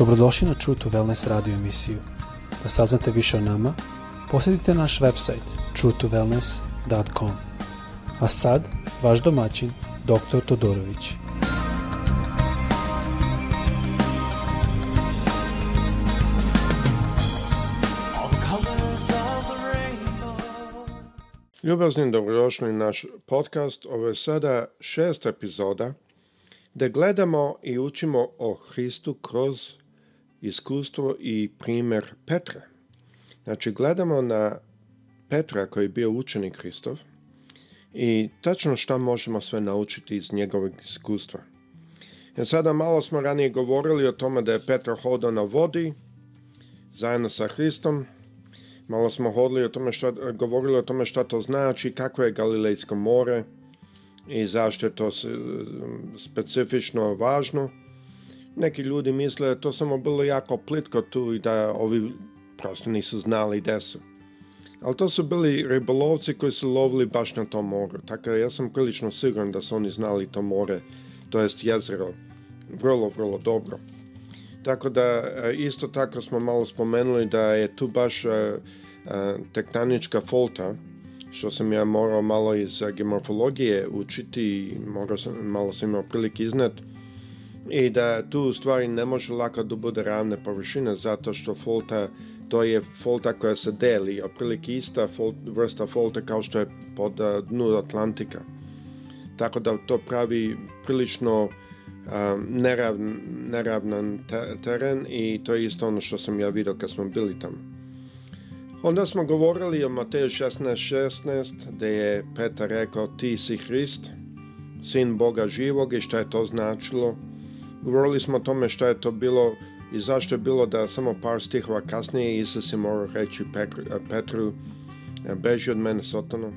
Dobrodošli na True to Wellness radio emisiju. Da saznate više o nama, posjetite naš website truetowellness.com. A sad, vaš domaćin, dr. Todorović. Ljubazni dobrodošli naš podcast. Ovo je sada šest epizoda gde gledamo i učimo o Hristu kroz iskustvo i primjer Petra. Znači, gledamo na Petra koji je bio učenik Hristov i tačno šta možemo sve naučiti iz njegovog iskustva. Jer sada malo smo ranije govorili o tome da je Petar hodao na vodi zajedno sa Hristom. Malo smo hodili o tome šta, govorili o tome šta to znači, kako je Galilejsko more i zašto je to specifično važno neki ljudi misle da to samo bilo jako plitko tu i da ovi prosto nisu znali gde su. Ali to su bili ribolovci koji su lovili baš na tom moru, tako da ja sam prilično siguran da su oni znali to more, to jest jezero, vrlo, vrlo dobro. Tako da, e, isto tako smo malo spomenuli da je tu baš a, e, a, e, tektanička folta, što sam ja morao malo iz geomorfologije učiti, morao sam, malo sam imao prilike iznat, i da tu u stvari ne može lako da bude ravna površina zato što folta to je folta koja se deli, otprilike ista folt, vrsta folta kao što je pod eh, dnu Atlantika. Tako da to pravi prilično um, eh, neravn, neravnan teren i to je isto ono što sam ja vidio kad smo bili tamo. Onda smo govorili o Mateju 16.16 16, gde je Petar rekao ti si Hrist, sin Boga živog i šta je to značilo Govorili smo o tome šta je to bilo i zašto je bilo da samo par stihova kasnije Isus je morao reći e, Petru, Petru beži od mene Sotano.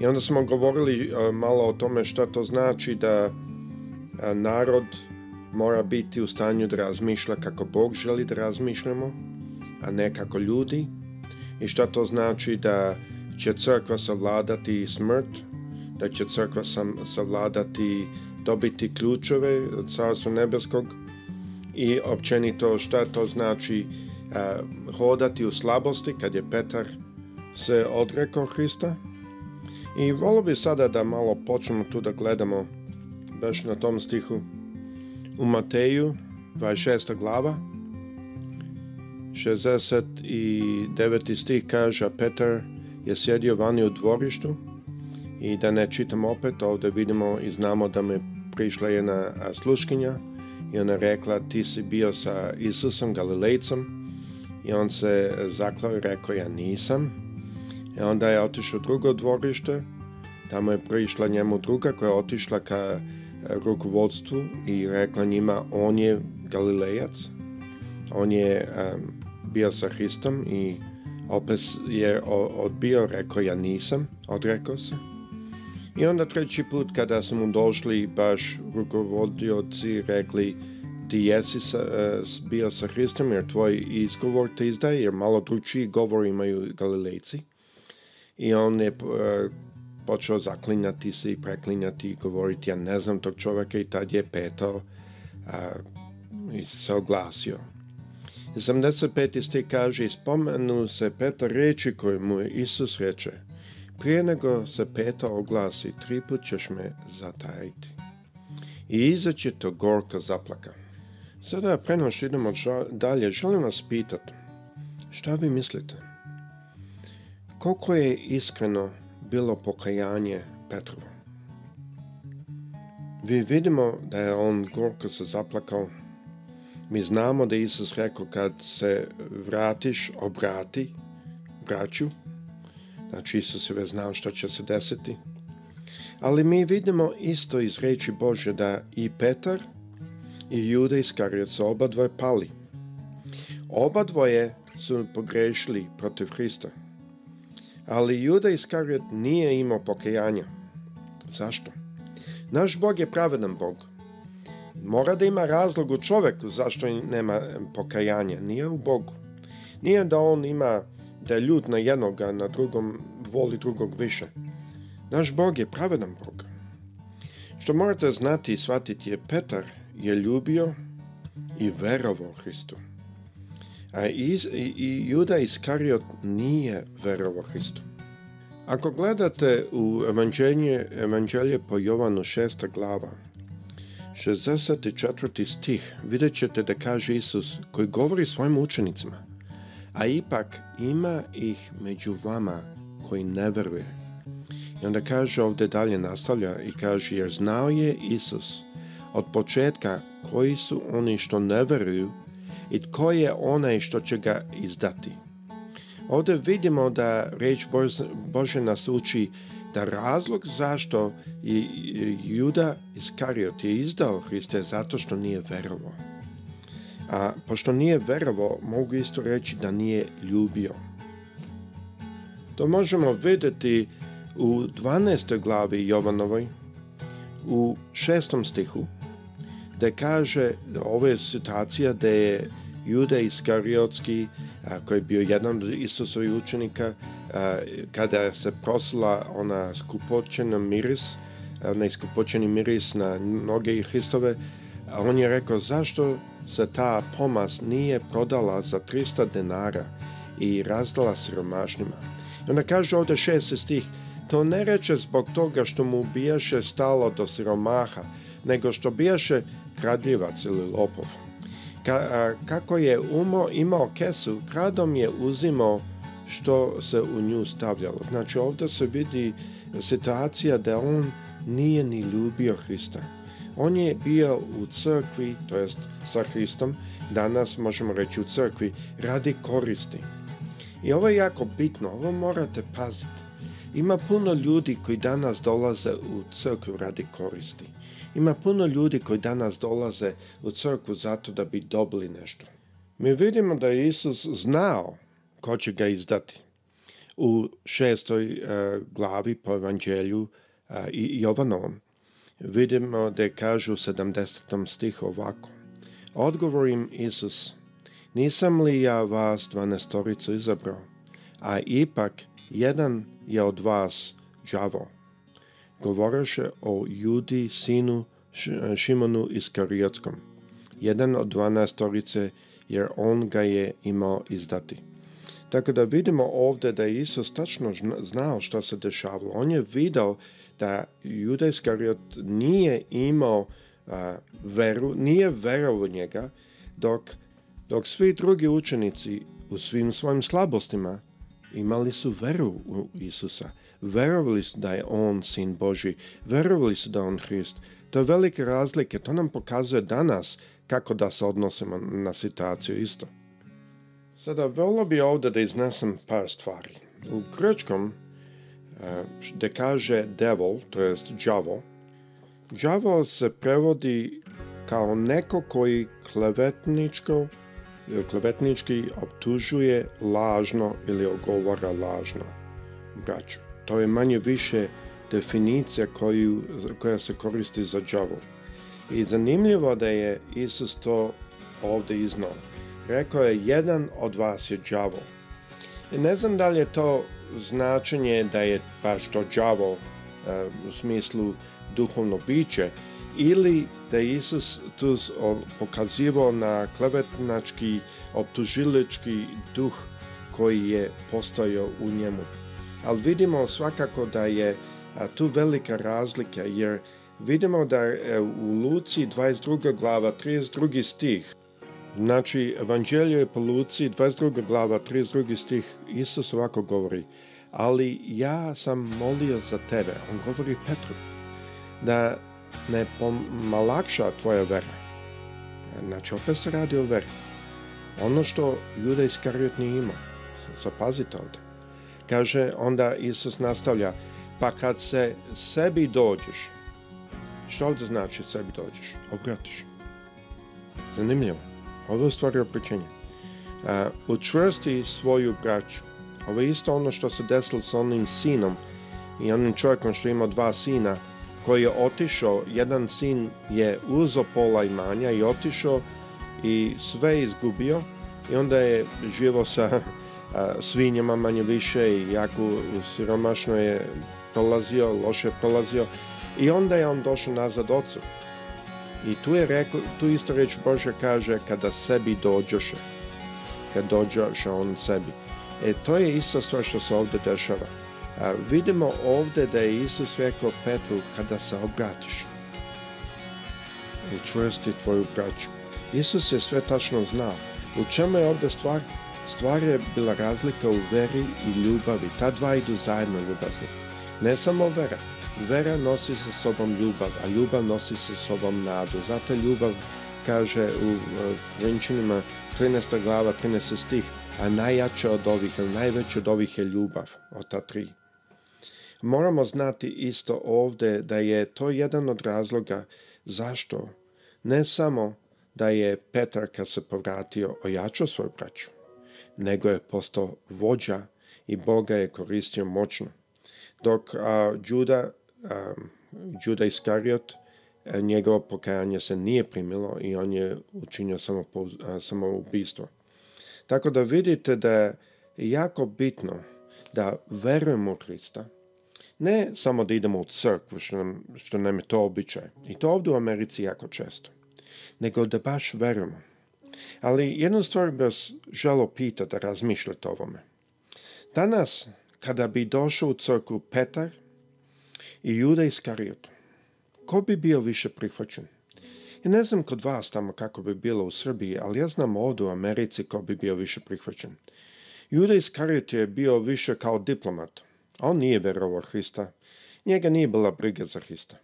I onda smo govorili e, malo o tome šta to znači da e, narod mora biti u stanju da razmišlja kako Bog želi da razmišljamo, a ne kako ljudi. I šta to znači da će crkva savladati smrt, da će crkva savladati dobiti ključeve od Carstva Nebeskog i općenito šta to znači a, e, hodati u slabosti kad je Petar se odrekao Hrista. I volio bi sada da malo počnemo tu da gledamo baš na tom stihu u Mateju 26. glava 69. stih kaže Petar je sjedio vani u dvorištu i da ne čitam opet, ovde vidimo i znamo da mu je prišla jedna sluškinja i ona rekla ti si bio sa Isusom Galilejcem i on se zaklao i rekao ja nisam. I e onda je otišao drugo dvorište, tamo je prišla njemu druga koja je otišla ka rukovodstvu i rekla njima on je Galilejac, on je um, bio sa Hristom i opet je odbio, rekao ja nisam, odrekao se. I onda treći put kada smo došli, baš rukovodioci rekli ti jesi sa, uh, bio sa Hristom jer tvoj izgovor te izdaje, jer malo dručiji govor imaju Galilejci. I on je uh, počeo zaklinjati se i preklinjati i govoriti, ja ne znam tog čoveka i tad je petao uh, i se oglasio. 75. ste kaže, spomenu se peta reči koje mu Isus reče – Prije nego se peta oglasi, tri put ćeš me zatajiti. I iza će to gorka zaplaka. Sada prenoš idemo dalje. Želim vas pitati, šta vi mislite? Koliko je iskreno bilo pokajanje Petrova? Vi vidimo da je on gorko se zaplakao. Mi znamo da Isus rekao kad se vratiš, obrati braću, Znači, Isus je već znao što će se desiti. Ali mi vidimo isto iz reči Bože da i Petar i Jude iz Karioca oba dvoje pali. Oba dvoje su pogrešili protiv Hrista. Ali Juda Iskariot nije imao pokajanja. Zašto? Naš Bog je pravedan Bog. Mora da ima razlog u čoveku zašto nema pokajanja. Nije u Bogu. Nije da on ima da je ljut na jednog, a na drugom voli drugog više. Naš Bog je pravedan Bog. Što morate znati i shvatiti je Petar je ljubio i verovao Hristu. A iz, i, i Juda Iskariot nije verovao Hristu. Ako gledate u evanđelje, evanđelje po Jovanu 6. glava, 64. stih, vidjet ćete da kaže Isus koji govori svojim učenicima a ipak ima ih među vama koji ne veruje. I onda kaže ovde dalje nastavlja i kaže jer znao je Isus od početka koji su oni što ne veruju i tko je onaj što će ga izdati. Ovde vidimo da reč Bože nas uči da razlog zašto i Juda Iskariot je izdao Hriste zato što nije verovao. A pošto nije verovo, mogu isto reći da nije ljubio. To možemo videti u 12. glavi Jovanovoj, u 6. stihu, gde kaže, ovo je situacija da je Jude Iskariotski, koji je bio jedan od Isusovih učenika, a, kada se prosila ona skupočena miris, onaj skupočeni miris na noge i Hristove, a on je rekao, zašto se ta pomaz nije prodala za 300 denara i razdala siromašnima. I onda kaže ovde šesti stih, to ne reče zbog toga što mu biješe stalo do siromaha, nego što biješe kradljivac ili lopov. Ka, a, kako je umo imao kesu, kradom je uzimao što se u nju stavljalo. Znači ovde se vidi situacija da on nije ni ljubio Hrista. On je bio u crkvi, to jest sa Hristom, danas možemo reći u crkvi, radi koristi. I ovo je jako bitno, ovo morate paziti. Ima puno ljudi koji danas dolaze u crkvu radi koristi. Ima puno ljudi koji danas dolaze u crkvu zato da bi dobili nešto. Mi vidimo da je Isus znao ko će ga izdati. U šestoj eh, glavi po evanđelju eh, i Jovanovom Vidimo da kaže u 70. stih ovako. Odgovor im Isus, nisam li ja vas dvanestoricu izabrao, a ipak jedan je od vas đavo. Govoreše o Judi, sinu Šimonu Iskarijotskom. Jedan od dvanaestorice, jer on ga je imao izdati. Tako da vidimo ovde da je Isus tačno znao šta se dešavalo. On je video da Juda Iskariot nije imao a, veru, nije verao u njega, dok, dok svi drugi učenici u svim svojim slabostima imali su veru u Isusa. Verovali su da je On sin Boži, verovali su da je On Hrist. To je velike razlike, to nam pokazuje danas kako da se odnosimo na situaciju isto. Sada, volio bi ovdje da iznesem par stvari. U grčkom, e, gde kaže devil, to jest džavo, džavo se prevodi kao neko koji klevetničko, klevetnički optužuje lažno ili ogovara lažno braću. To je manje više definicija koju, koja se koristi za džavu. I zanimljivo da je Isus to ovde iznao. Rekao je, jedan od vas je đavo. Ne znam da li je to značenje da je baš to đavo e, u smislu duhovno biće ili da je Isus tu pokazivao na klevetnački, optužilički duh koji je postojao u njemu. Ali vidimo svakako da je tu velika razlika jer vidimo da u Luci 22. glava 32. stih Znači, Evanđelje je po Luci, 22. glava, 32. stih, Isus ovako govori, ali ja sam molio za tebe, on govori Petru, da ne pomalakša tvoja vera. Znači, opet se radi o veri. Ono što Juda Iskariot nije imao, zapazite ovde. Kaže, onda Isus nastavlja, pa kad se sebi dođeš, što ovde znači sebi dođeš? Obratiš. Zanimljivo. Ovo je stvari oprećenja. E, učvrsti svoju braću. Ovo je isto ono što se desilo sa onim sinom i onim čovjekom što ima dva sina koji je otišao, jedan sin je uzo pola imanja i otišao i sve izgubio i onda je živo sa a, e, svinjama manje više i jako siromašno je prolazio, loše prolazio i onda je on došao nazad ocu. I tu, je rekao, tu isto reč Božja kaže kada sebi dođoše, kad dođoše on sebi. E, to je isto stvar što se ovde dešava. A, vidimo ovde da je Isus rekao Petru kada se obratiš, e, učvrsti tvoju braću. Isus je sve tačno znao. U čemu je ovde stvar? Stvar je bila razlika u veri i ljubavi. Ta dva idu zajedno ljubavi. Ne samo vera, Vera nosi sa sobom ljubav, a ljubav nosi sa sobom nadu. Zato ljubav kaže u e, Korinčanima 13. glava, 13. stih, a najjača od ovih, ali najveća od ovih je ljubav, od ta tri. Moramo znati isto ovde da je to jedan od razloga zašto ne samo da je Petar kad se povratio ojačao svoju braću, nego je postao vođa i Boga je koristio moćno. Dok a, Đuda um, Juda Iskariot, e, njegovo pokajanje se nije primilo i on je učinio samo, e, samo ubistvo. Tako da vidite da je jako bitno da verujemo u Krista, ne samo da idemo u crkvu, što nam, što nam je to običaj, i to ovdje u Americi jako često, nego da baš verujemo. Ali jednu stvar bi vas želo pitati da razmišljate o ovome. Danas, kada bi došao u crkvu Petar, i Juda Iskariot. Ko bi bio više prihvaćen? Ja ne znam kod vas tamo kako bi bilo u Srbiji, ali ja znam ovdje u Americi ko bi bio više prihvaćen. Juda Iskariot je bio više kao diplomat. On nije verovao Hrista. Njega nije bila briga za Hrista.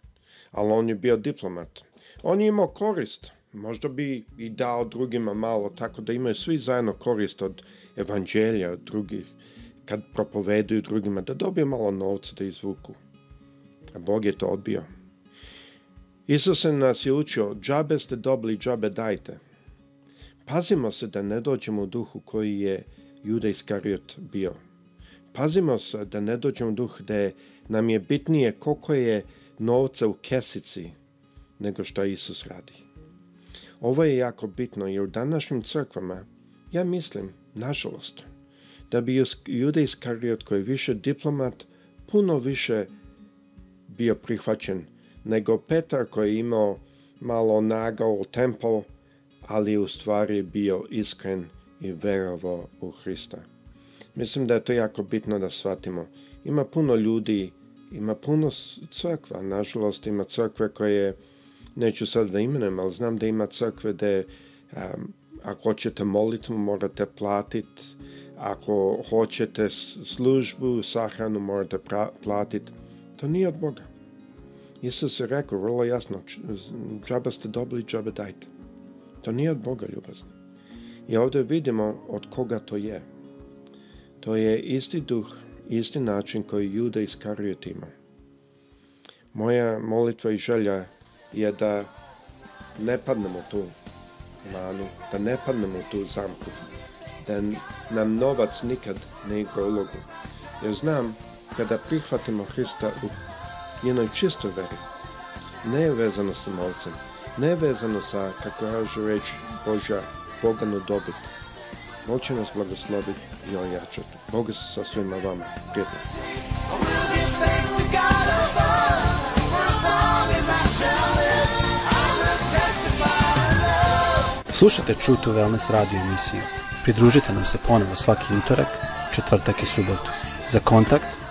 Ali on je bio diplomat. On je imao korist. Možda bi i dao drugima malo, tako da imaju svi zajedno korist od evanđelja, od drugih, kad propovedaju drugima, da dobiju malo novca da izvuku. Bog je to odbio. Isus nas je učio, džabe ste dobili, džabe dajte. Pazimo se da ne dođemo u duhu koji je Juda Iskariot bio. Pazimo se da ne dođemo u duh da nam je bitnije koliko je novca u kesici nego što Isus radi. Ovo je jako bitno jer u današnjim crkvama, ja mislim, nažalost, da bi Juda Iskariot koji je više diplomat, puno više bio prihvaćen, nego Petar koji je imao malo nagao tempo, ali u stvari bio iskren i verovao u Hrista. Mislim da je to jako bitno da shvatimo. Ima puno ljudi, ima puno crkva, nažalost ima crkve koje, neću sad da imenem, ali znam da ima crkve da um, ako hoćete molitvu morate platiti, ako hoćete službu, sahranu morate platiti. To nije od Boga. Isus je rekao vrlo jasno, džaba ste dobili, džaba dajte. To nije od Boga ljubazna. I ovde vidimo od koga to je. To je isti duh, isti način koji Juda Iskariot ima. Moja molitva i želja je da ne padnemo tu manu, da ne padnemo tu zamku, da nam novac nikad ne igra ulogu. Jer znam kada prihvatimo Hrista u njenoj čistoj veri, ne je vezano sa novcem, ne je vezano sa, kako ja žu Božja poganu dobit. Bog će nas blagosloviti i ojačati. Bog je sa svima vama. Slušajte True to Wellness radio emisiju. Pridružite nam se ponovo svaki utorak, četvrtak i subotu. Za kontakt